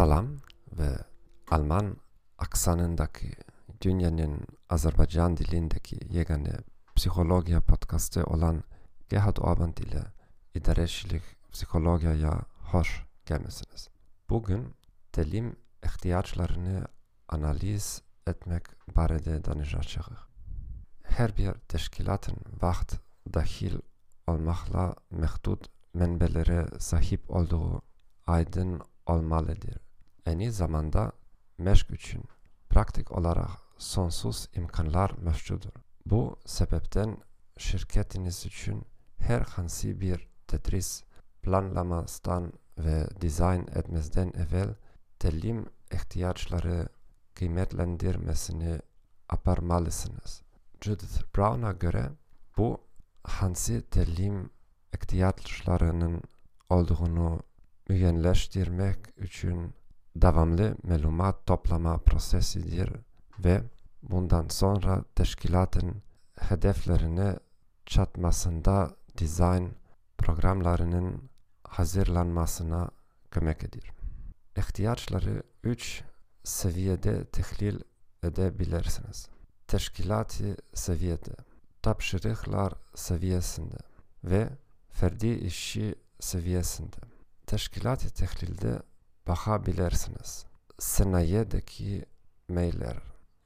Salam ve Alman aksanındaki dünyanın Azerbaycan dilindeki yegane psikolojiya podcastı olan Gerhard Orban ile idarecilik psikolojiyaya hoş gelmesiniz. Bugün telim ihtiyaçlarını analiz etmek barede danışacağız. Her bir teşkilatın vaxt dahil olmakla mehdud menbelere sahip olduğu aydın olmalıdır. Aynı zamanda meşk için praktik olarak sonsuz imkanlar mevcuttur. Bu sebepten şirketiniz için herhangi bir tedris planlamasından ve dizayn etmezden evvel telim ihtiyaçları kıymetlendirmesini aparmalısınız. Judith Brown'a göre bu hangi telim ihtiyaçlarının olduğunu mügenleştirmek için devamlı melumat toplama prosesidir ve bundan sonra teşkilatın hedeflerine çatmasında dizayn programlarının hazırlanmasına kömek edir. İhtiyaçları üç seviyede tehlil edebilirsiniz. Teşkilatı seviyede, tapşırıklar seviyesinde ve ferdi işi seviyesinde. Teşkilat-ı tehlilde bakabilirsiniz. Sanayideki meyler.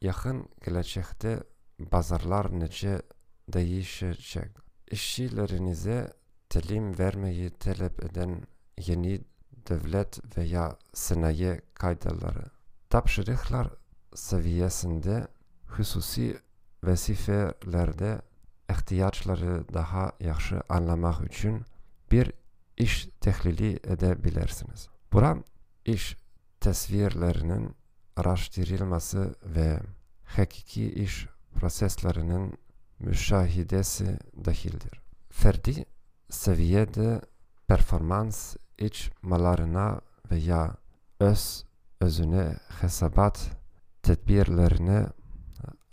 Yakın gelecekte pazarlar nece değişecek. İşçilerinize telim vermeyi talep eden yeni devlet veya sanayi kaydaları. Tapşırıklar seviyesinde hususi vazifelerde ihtiyaçları daha yaxşı anlamak için bir iş tehlili edebilirsiniz. Bura iş tasvirlerinin araştırılması ve hakiki iş proseslerinin müşahidesi dahildir. Ferdi seviyede performans içmalarına veya öz özüne hesabat tedbirlerine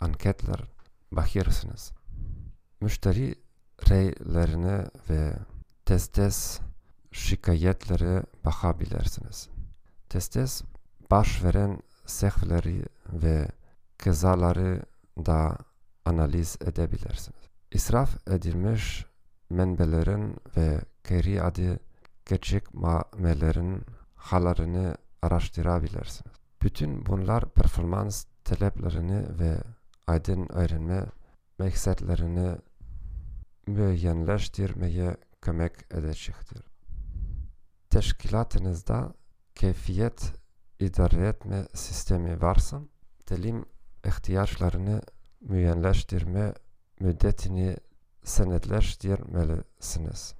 anketler bakırsınız. Müşteri reylerine ve testes şikayetlere bakabilirsiniz. Testes baş veren sehvleri ve kazaları da analiz edebilirsiniz. İsraf edilmiş menbelerin ve geri adı gecikmelerin hallerini araştırabilirsiniz. Bütün bunlar performans taleplerini ve aydın öğrenme meksetlerini müeyyenleştirmeye kömek edecektir. Teşkilatınızda keyfiyet idare etme sistemi varsa, telim ihtiyaçlarını müeyyenleştirme müddetini senetleştirmelisiniz.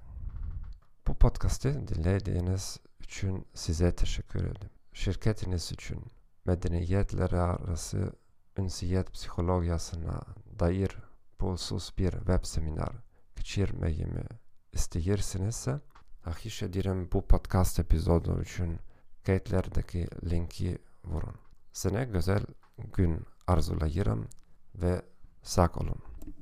Bu podcast'ı dinlediğiniz için size teşekkür ederim. Şirketiniz için medeniyetler arası ünsiyet psikolojisine dair bulsuz bir web seminer geçirmeyi mi isteyirsinizse ahiş ederim bu podcast epizodu için kayıtlardaki linki vurun. Size güzel gün arzulayırım ve sağ olun.